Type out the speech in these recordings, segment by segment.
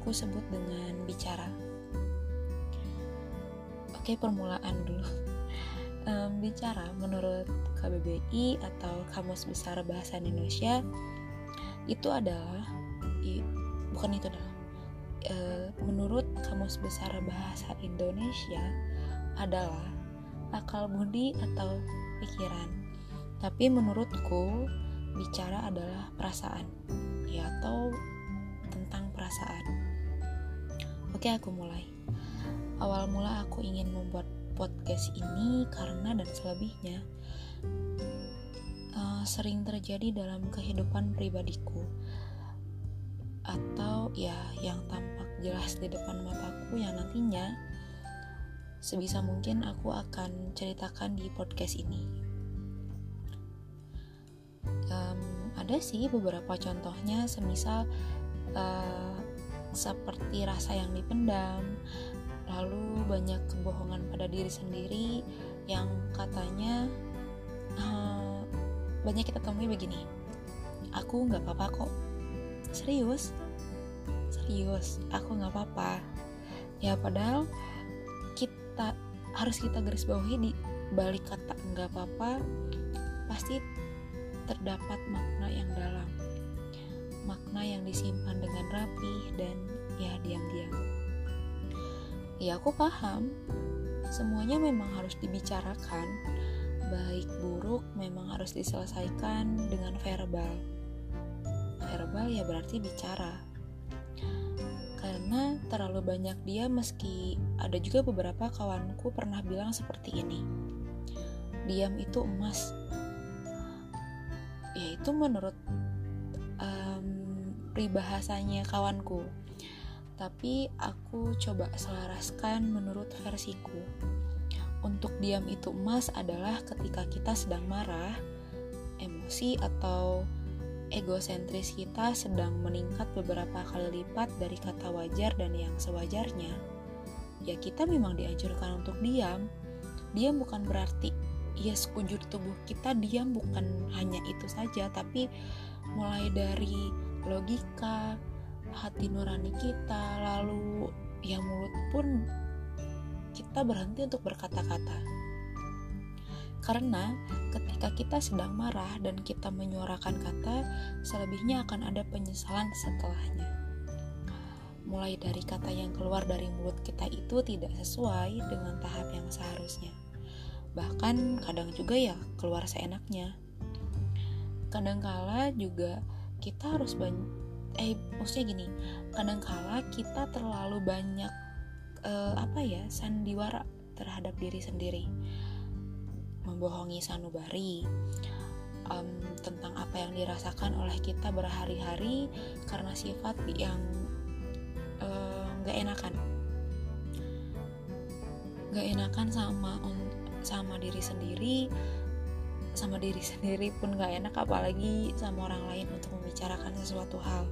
aku sebut dengan bicara. Oke, permulaan dulu. Um, bicara menurut KBBI atau Kamus Besar Bahasa Indonesia itu adalah i, bukan itu adalah e, menurut Kamus Besar Bahasa Indonesia adalah akal budi atau pikiran. Tapi menurutku bicara adalah perasaan, ya atau tentang perasaan. Oke, aku mulai. Awal mula aku ingin membuat podcast ini karena dan selebihnya uh, sering terjadi dalam kehidupan pribadiku atau ya yang tampak jelas di depan mataku yang nantinya sebisa mungkin aku akan ceritakan di podcast ini. Um, ada sih beberapa contohnya, semisal uh, seperti rasa yang dipendam, lalu banyak kebohongan pada diri sendiri yang katanya uh, banyak kita temui begini aku nggak apa-apa kok. Serius? Serius? Aku nggak apa-apa. Ya padahal kita harus kita garis bawahi di balik kata nggak apa-apa pasti terdapat makna yang dalam makna yang disimpan dengan rapi dan ya diam-diam. Ya aku paham. Semuanya memang harus dibicarakan. Baik buruk memang harus diselesaikan dengan verbal. Verbal ya berarti bicara. Karena terlalu banyak dia meski ada juga beberapa kawanku pernah bilang seperti ini. Diam itu emas. Ya itu menurut um, peribahasanya kawanku tapi aku coba selaraskan menurut versiku. Untuk diam itu emas adalah ketika kita sedang marah, emosi atau egosentris kita sedang meningkat beberapa kali lipat dari kata wajar dan yang sewajarnya. Ya kita memang dianjurkan untuk diam. Diam bukan berarti ya sekujur tubuh kita diam bukan hanya itu saja, tapi mulai dari logika, hati nurani kita lalu ya mulut pun kita berhenti untuk berkata-kata. Karena ketika kita sedang marah dan kita menyuarakan kata selebihnya akan ada penyesalan setelahnya. Mulai dari kata yang keluar dari mulut kita itu tidak sesuai dengan tahap yang seharusnya. Bahkan kadang juga ya keluar seenaknya. Kadangkala juga kita harus banyak eh maksudnya gini kadangkala kita terlalu banyak uh, apa ya sandiwara terhadap diri sendiri. Membohongi sanubari um, tentang apa yang dirasakan oleh kita berhari-hari karena sifat yang nggak uh, enakan. Nggak enakan sama sama diri sendiri sama diri sendiri pun nggak enak apalagi sama orang lain untuk membicarakan sesuatu hal.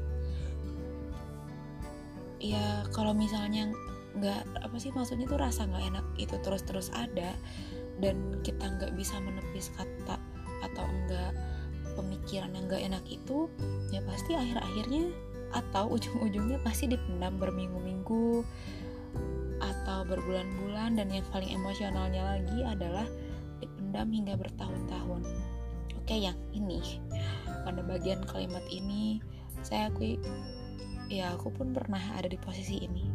Ya kalau misalnya nggak apa sih maksudnya tuh rasa nggak enak itu terus-terus ada dan kita nggak bisa menepis kata atau enggak pemikiran yang nggak enak itu ya pasti akhir-akhirnya atau ujung-ujungnya pasti dipendam berminggu-minggu atau berbulan-bulan dan yang paling emosionalnya lagi adalah dipendam hingga bertahun-tahun. Oke yang ini. Pada bagian kalimat ini saya akui ya aku pun pernah ada di posisi ini.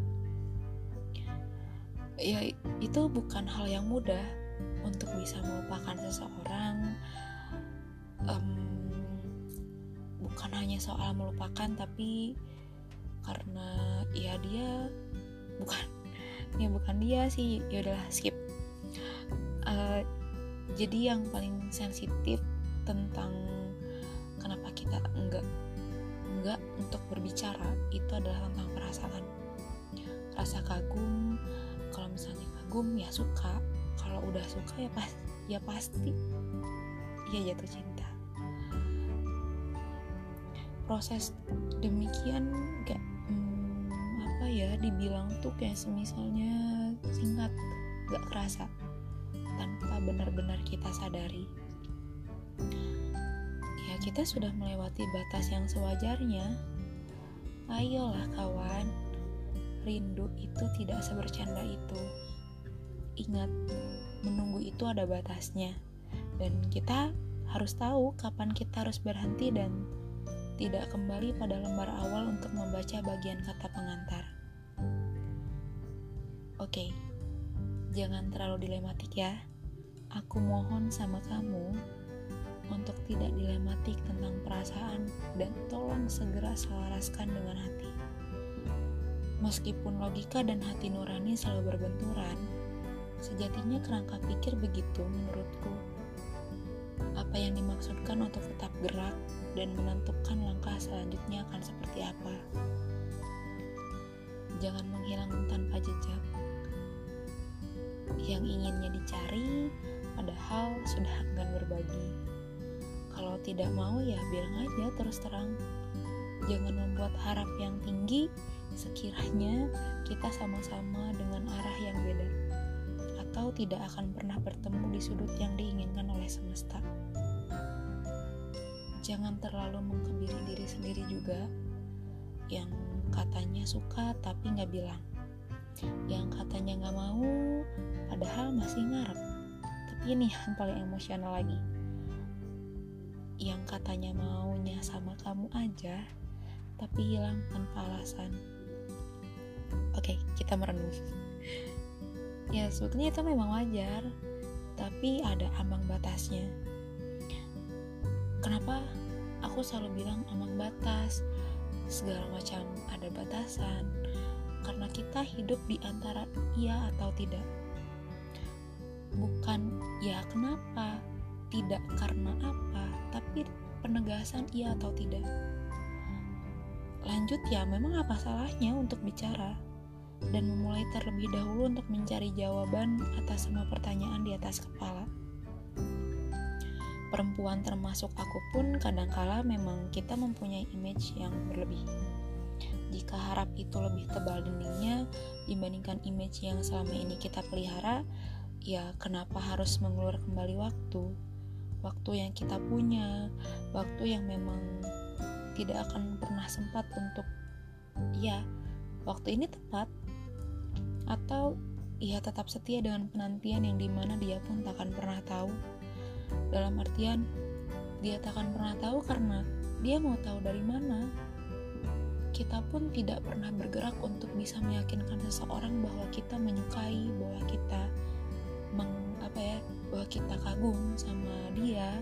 Ya itu bukan hal yang mudah untuk bisa melupakan seseorang um, bukan hanya soal melupakan tapi karena ya dia bukan ya bukan dia sih. Ya udahlah skip. Uh, jadi yang paling sensitif tentang kenapa kita enggak enggak untuk berbicara itu adalah tentang perasaan. Rasa kagum kalau misalnya kagum ya suka kalau udah suka ya pas ya pasti ya jatuh cinta. Proses demikian gak hmm, apa ya dibilang tuh kayak semisalnya singkat gak kerasa tanpa benar-benar kita sadari kita sudah melewati batas yang sewajarnya. Ayolah kawan, rindu itu tidak sebercanda itu. Ingat, menunggu itu ada batasnya, dan kita harus tahu kapan kita harus berhenti dan tidak kembali pada lembar awal untuk membaca bagian kata pengantar. Oke, jangan terlalu dilematik ya. Aku mohon sama kamu untuk tidak dilematik tentang perasaan dan tolong segera selaraskan dengan hati. Meskipun logika dan hati nurani selalu berbenturan, sejatinya kerangka pikir begitu menurutku. Apa yang dimaksudkan untuk tetap gerak dan menentukan langkah selanjutnya akan seperti apa. Jangan menghilang tanpa jejak. Yang inginnya dicari, padahal sudah enggan berbagi. Kalau tidak mau ya bilang aja terus terang. Jangan membuat harap yang tinggi sekiranya kita sama-sama dengan arah yang beda atau tidak akan pernah bertemu di sudut yang diinginkan oleh semesta. Jangan terlalu mengkebiri diri sendiri juga yang katanya suka tapi nggak bilang yang katanya nggak mau padahal masih ngarep. Ini yang paling emosional lagi. Yang katanya maunya sama kamu aja tapi hilang tanpa alasan. Oke kita merenung. Ya sebetulnya itu memang wajar tapi ada ambang batasnya. Kenapa aku selalu bilang ambang batas? Segala macam ada batasan karena kita hidup di antara iya atau tidak bukan ya kenapa, tidak karena apa, tapi penegasan iya atau tidak. Lanjut ya, memang apa salahnya untuk bicara dan memulai terlebih dahulu untuk mencari jawaban atas semua pertanyaan di atas kepala. Perempuan termasuk aku pun kadangkala memang kita mempunyai image yang berlebih. Jika harap itu lebih tebal dindingnya dibandingkan image yang selama ini kita pelihara, ya kenapa harus mengulur kembali waktu? Waktu yang kita punya waktu yang memang tidak akan pernah sempat untuk ya waktu ini tepat. Atau ia tetap setia dengan penantian yang di mana dia pun tak akan pernah tahu. Dalam artian dia tak akan pernah tahu karena dia mau tahu dari mana kita pun tidak pernah bergerak untuk bisa meyakinkan seseorang bahwa kita menyukai bahwa kita meng, apa ya bahwa kita kagum sama dia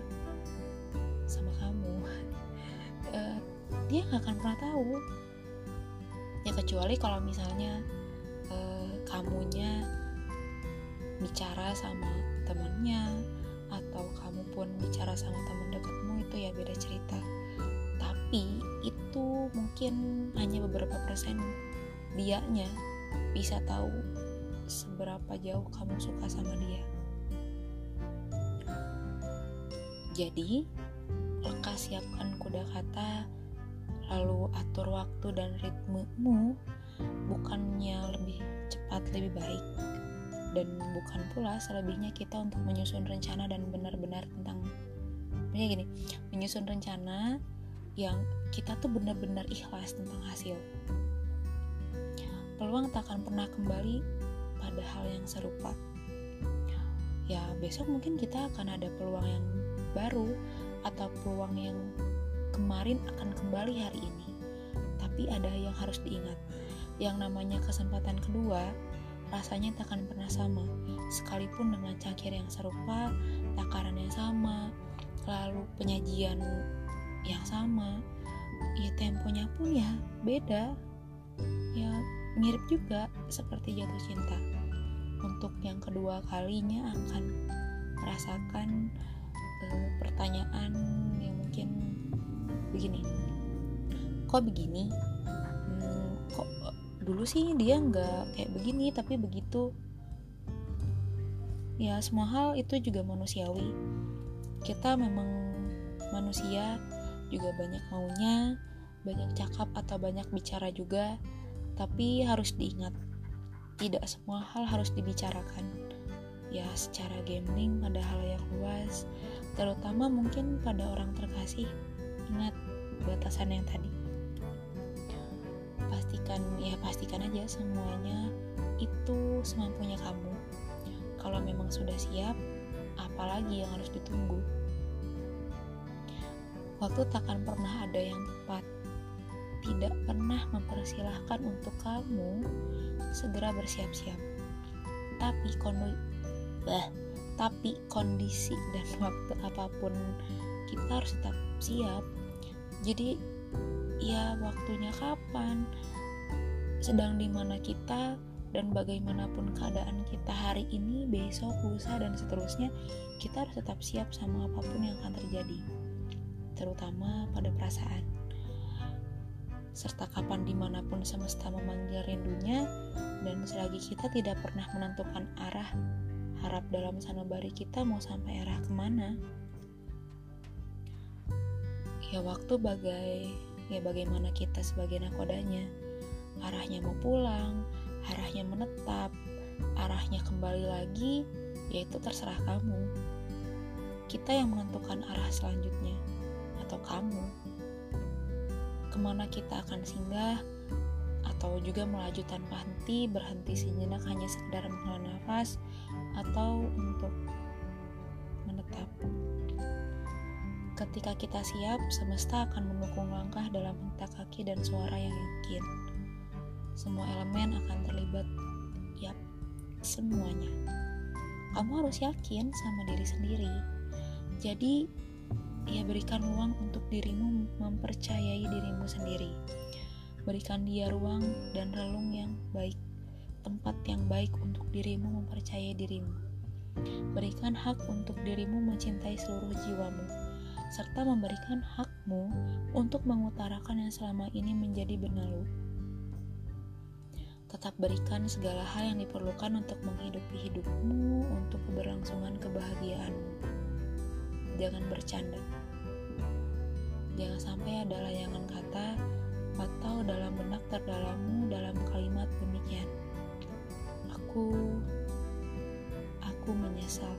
sama kamu. Uh, dia nggak akan pernah tahu. Ya kecuali kalau misalnya uh, kamunya bicara sama temannya atau kamu pun bicara sama teman dekatmu itu ya beda cerita. Tapi itu mungkin hanya beberapa persen dianya bisa tahu seberapa jauh kamu suka sama dia. Jadi, lekas siapkan kuda kata, lalu atur waktu dan ritmemu, bukannya lebih cepat lebih baik, dan bukan pula selebihnya kita untuk menyusun rencana dan benar-benar tentang, gini, menyusun rencana yang kita tuh benar-benar ikhlas tentang hasil. Peluang tak akan pernah kembali pada hal yang serupa. Ya, besok mungkin kita akan ada peluang yang baru atau peluang yang kemarin akan kembali hari ini. Tapi ada yang harus diingat. Yang namanya kesempatan kedua, rasanya tak akan pernah sama. Sekalipun dengan cangkir yang serupa, takaran yang sama, lalu penyajian yang sama, ya temponya pun ya beda. Ya mirip juga seperti jatuh cinta. Untuk yang kedua kalinya akan merasakan uh, pertanyaan yang mungkin begini. Kok begini? Hmm, kok dulu sih dia nggak kayak begini tapi begitu. Ya semua hal itu juga manusiawi. Kita memang manusia juga banyak maunya banyak cakap atau banyak bicara juga tapi harus diingat tidak semua hal harus dibicarakan. Ya, secara gambling pada hal yang luas, terutama mungkin pada orang terkasih. Ingat batasan yang tadi. pastikan ya pastikan aja semuanya itu semampunya kamu kalau memang sudah siap apalagi yang harus ditunggu waktu takkan pernah ada yang tepat. Tidak pernah mempersilahkan untuk kamu segera bersiap-siap. Tapi bah tapi kondisi dan waktu apa pun kita harus tetap siap. Jadi ya waktunya kapan? Sedang di mana kita dan bagaimanapun keadaan kita hari ini, besok, lusa, dan seterusnya, kita harus tetap siap sama apa pun yang akan terjadi, terutama pada perasaan. Serta kapan di mana pun semesta memanggil rindunya, dan selagi kita tidak pernah menentukan arah, harap dalam sanubari kita mau sampai arah ke mana. Ya waktu bagai ya bagaimana kita sebagai nakodanya arahnya mau pulang arahnya menetap arahnya kembali lagi yaitu terserah kamu kita yang menentukan arah selanjutnya atau kamu ke mana kita akan singgah atau juga melaju tanpa henti berhenti sejenak hanya sekedar menghela nafas atau untuk menetap Ketika kita siap, semesta akan mendukung langkah dalam hentak kaki dan suara yang yakin. Semua elemen akan terlibat. Yap, semuanya. Kamu harus yakin sama diri sendiri. Jadi, ya berikan ruang untuk dirimu mempercayai dirimu sendiri. Berikan dia ruang dan relung yang baik, tempat yang baik untuk dirimu mempercayai dirimu. Berikan hak untuk dirimu mencintai seluruh jiwamu serta memberikan hakmu untuk mengutarakan yang selama ini menjadi benalu. Tetap berikan segala hal yang diperlukan untuk menghidupi hidupmu, untuk keberlangsungan kebahagiaanmu. Jangan bercanda. Jangan sampai ada layangan kata atau dalam benak terdalammu dalam kalimat demikian. Aku, aku menyesal.